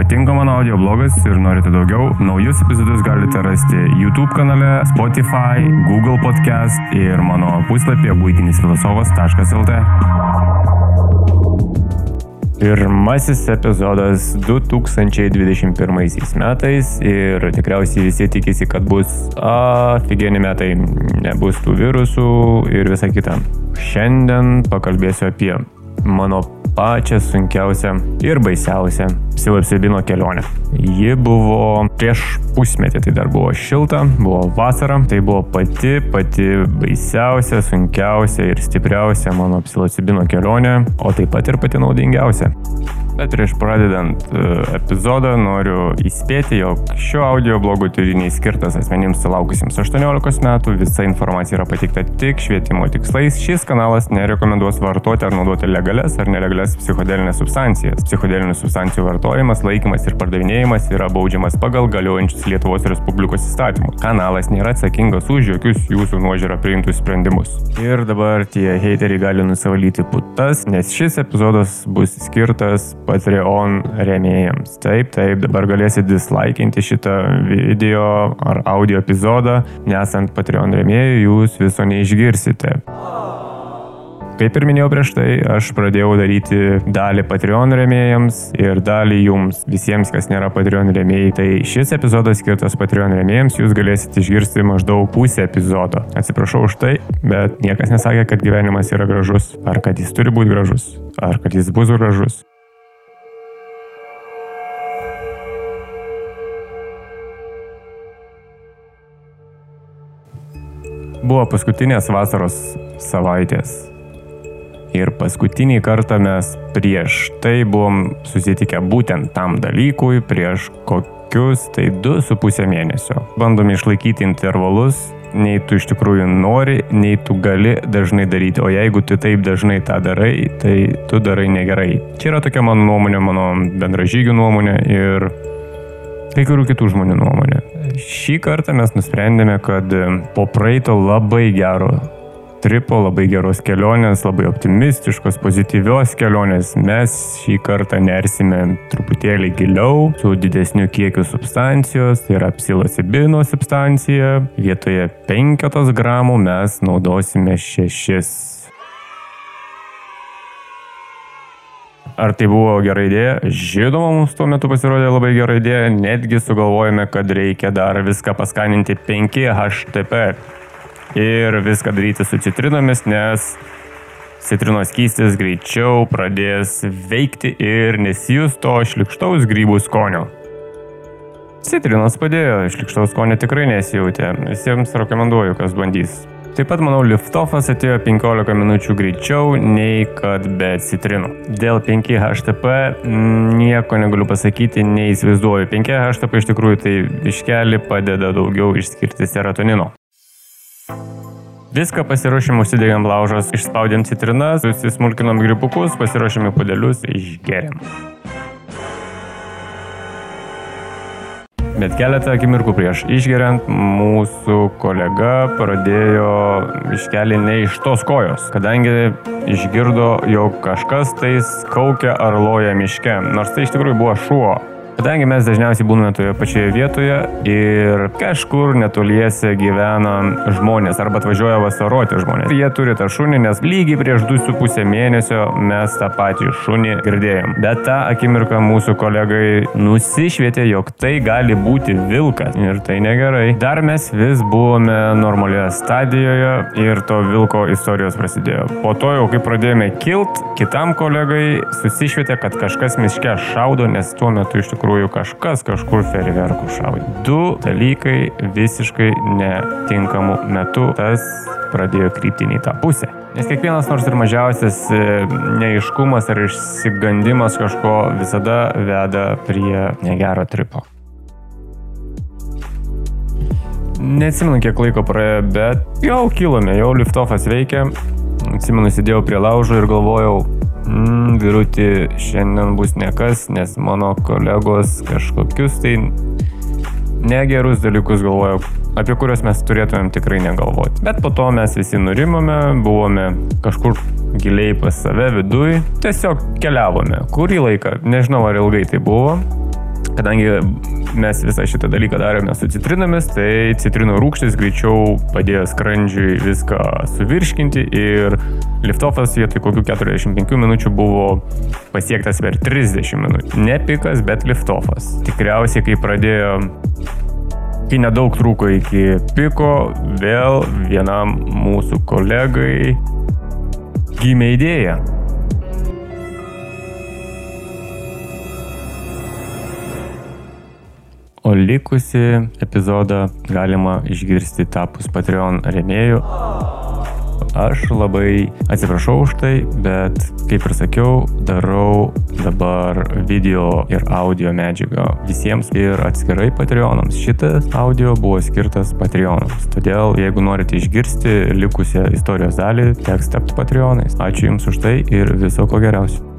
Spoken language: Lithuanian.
patinka mano audio blogas ir norite daugiau, naujus epizodus galite rasti YouTube kanale, Spotify, Google podcast ir mano puslapyje būtinisfilosofas.lt. Pirmasis epizodas 2021 metais ir tikriausiai visi tikisi, kad bus aфиgeni metai, nebus tų virusų ir visa kita. Šiandien pakalbėsiu apie mano pačią sunkiausią ir baisiausią psilocibino kelionę. Ji buvo prieš pusmetį, tai dar buvo šilta, buvo vasara, tai buvo pati, pati baisiausia, sunkiausia ir stipriausia mano psilocibino kelionė, o taip pat ir pati naudingiausia. Bet prieš pradedant e, epizodą noriu įspėti, jog šio audio blogo turinys skirtas asmenims sulaukusiems 18 metų, visa informacija yra pateikta tik švietimo tikslais. Šis kanalas nerekomenduos vartoti ar naudoti legales ar nelegales psichodelinės substancijas. Psichodelinių substancijų vartojimas, laikymas ir pardavinėjimas yra baudžiamas pagal galiojančius Lietuvos Respublikos įstatymus. Kanalas nėra atsakingas už jokius jūsų nuožiūrą priimtus sprendimus. Ir dabar tie heiteriai gali nusivalyti putas, nes šis epizodas bus skirtas Patreon remėjams. Taip, taip, dabar galėsite dislaikinti šitą video ar audio epizodą, nesant Patreon remėjų jūs viso neišgirsite. Kaip ir minėjau prieš tai, aš pradėjau daryti dalį Patreon remėjams ir dalį jums, visiems, kas nėra Patreon remėjai. Tai šis epizodas skirtas Patreon remėjams, jūs galėsite išgirsti maždaug pusę epizodo. Atsiprašau už tai, bet niekas nesakė, kad gyvenimas yra gražus, ar kad jis turi būti gražus, ar kad jis bus gražus. Buvo paskutinės vasaros savaitės. Ir paskutinį kartą mes prieš tai buvom susitikę būtent tam dalykui, prieš kokius tai 2,5 mėnesio. Bandome išlaikyti intervalus, nei tu iš tikrųjų nori, nei tu gali dažnai daryti. O jeigu tu taip dažnai tą darai, tai tu darai negerai. Čia yra tokia mano nuomonė, mano bendražygių nuomonė ir kai kurių kitų žmonių nuomonė. Šį kartą mes nusprendėme, kad po praeito labai gero tripo, labai geros kelionės, labai optimistiškos, pozityvios kelionės, mes šį kartą nersime truputėlį giliau, su didesniu kiekiu substancijos, tai yra psilocibino substancija. Vietoje 5 gramų mes naudosime 6 Ar tai buvo gera idėja? Žinoma, mums tuo metu pasirodė labai gera idėja, netgi sugalvojame, kad reikia dar viską paskaninti 5 HTP ir viską daryti su citrinomis, nes citrinos kystis greičiau pradės veikti ir nesijus to šlikštaus grybų skonio. Citrinos padėjo, šlikštaus skonio tikrai nesijūtė, visiems rekomenduoju, kas bandys. Taip pat, manau, liftofas atėjo 15 minučių greičiau nei kad be citrinų. Dėl 5HTP nieko negaliu pasakyti, neįsivaizduoju. 5HTP iš tikrųjų tai iškeli padeda daugiau išskirti serotonino. Viską pasiruošėm, užsidegėm laužas, išspaudėm citrinas, susismulkinom gripukus, pasiruošėm į pudelius, išgeriam. Bet keletą akimirkų prieš išgeriant mūsų kolega pradėjo iškelį ne iš tos kojos, kadangi išgirdo, jog kažkas tais kaukia ar loja miške, nors tai iš tikrųjų buvo šuo. Kadangi mes dažniausiai būname toje pačioje vietoje ir kažkur netoliese gyvena žmonės arba atvažiuoja vasaroti žmonės. Jie turi tą šunį, nes lygiai prieš 2,5 mėnesio mes tą patį šunį girdėjom. Bet tą akimirką mūsų kolegai nusišvietė, jog tai gali būti vilkas ir tai negerai. Dar mes vis buvome normalioje stadijoje ir to vilko istorijos prasidėjo. Po to jau kai pradėjome kilt, kitam kolegai susišvietė, kad kažkas miške šaudo, nes tuo metu iš tikrųjų tikrųjų kažkas kažkur feriverkų šaudė. Du dalykai visiškai netinkamų metų. Tas pradėjo krypti į tą pusę. Nes kiekvienas nors ir mažiausias e, neiškumas ar išsigandimas kažko visada veda prie negero tripo. Neatsimenu, kiek laiko praėjo, bet jau kilome, jau liftofas veikia. Atsimenu, sėdėjau prie laužo ir galvojau, mm, virutį šiandien bus nekas, nes mano kolegos kažkokius tai negerus dalykus galvojo, apie kuriuos mes turėtumėm tikrai negalvoti. Bet po to mes visi nurimome, buvome kažkur giliai pas save viduj, tiesiog keliavome. Kurį laiką, nežinau ar ilgai tai buvo, kadangi mes visą šitą dalyką darėme su citrinomis, tai citrinų rūkštis greičiau padėjo skrandžiui viską suvirškinti ir liftoffas vietoj kokių 45 minučių buvo pasiektas per 30 minučių. Ne pikas, bet liftoffas. Tikriausiai, kai pradėjo kai nedaug trūko iki piko, vėl vienam mūsų kolegai gimė idėja O likusi epizodą galima išgirsti tapus Patreon remėjų. Aš labai atsiprašau už tai, bet kaip ir sakiau, darau dabar video ir audio medžiagą visiems ir atskirai Patreonams. Šitas audio buvo skirtas Patreonams. Todėl, jeigu norite išgirsti likusią istorijos dalį, teks tapti Patreonais. Ačiū Jums už tai ir viso ko geriausio.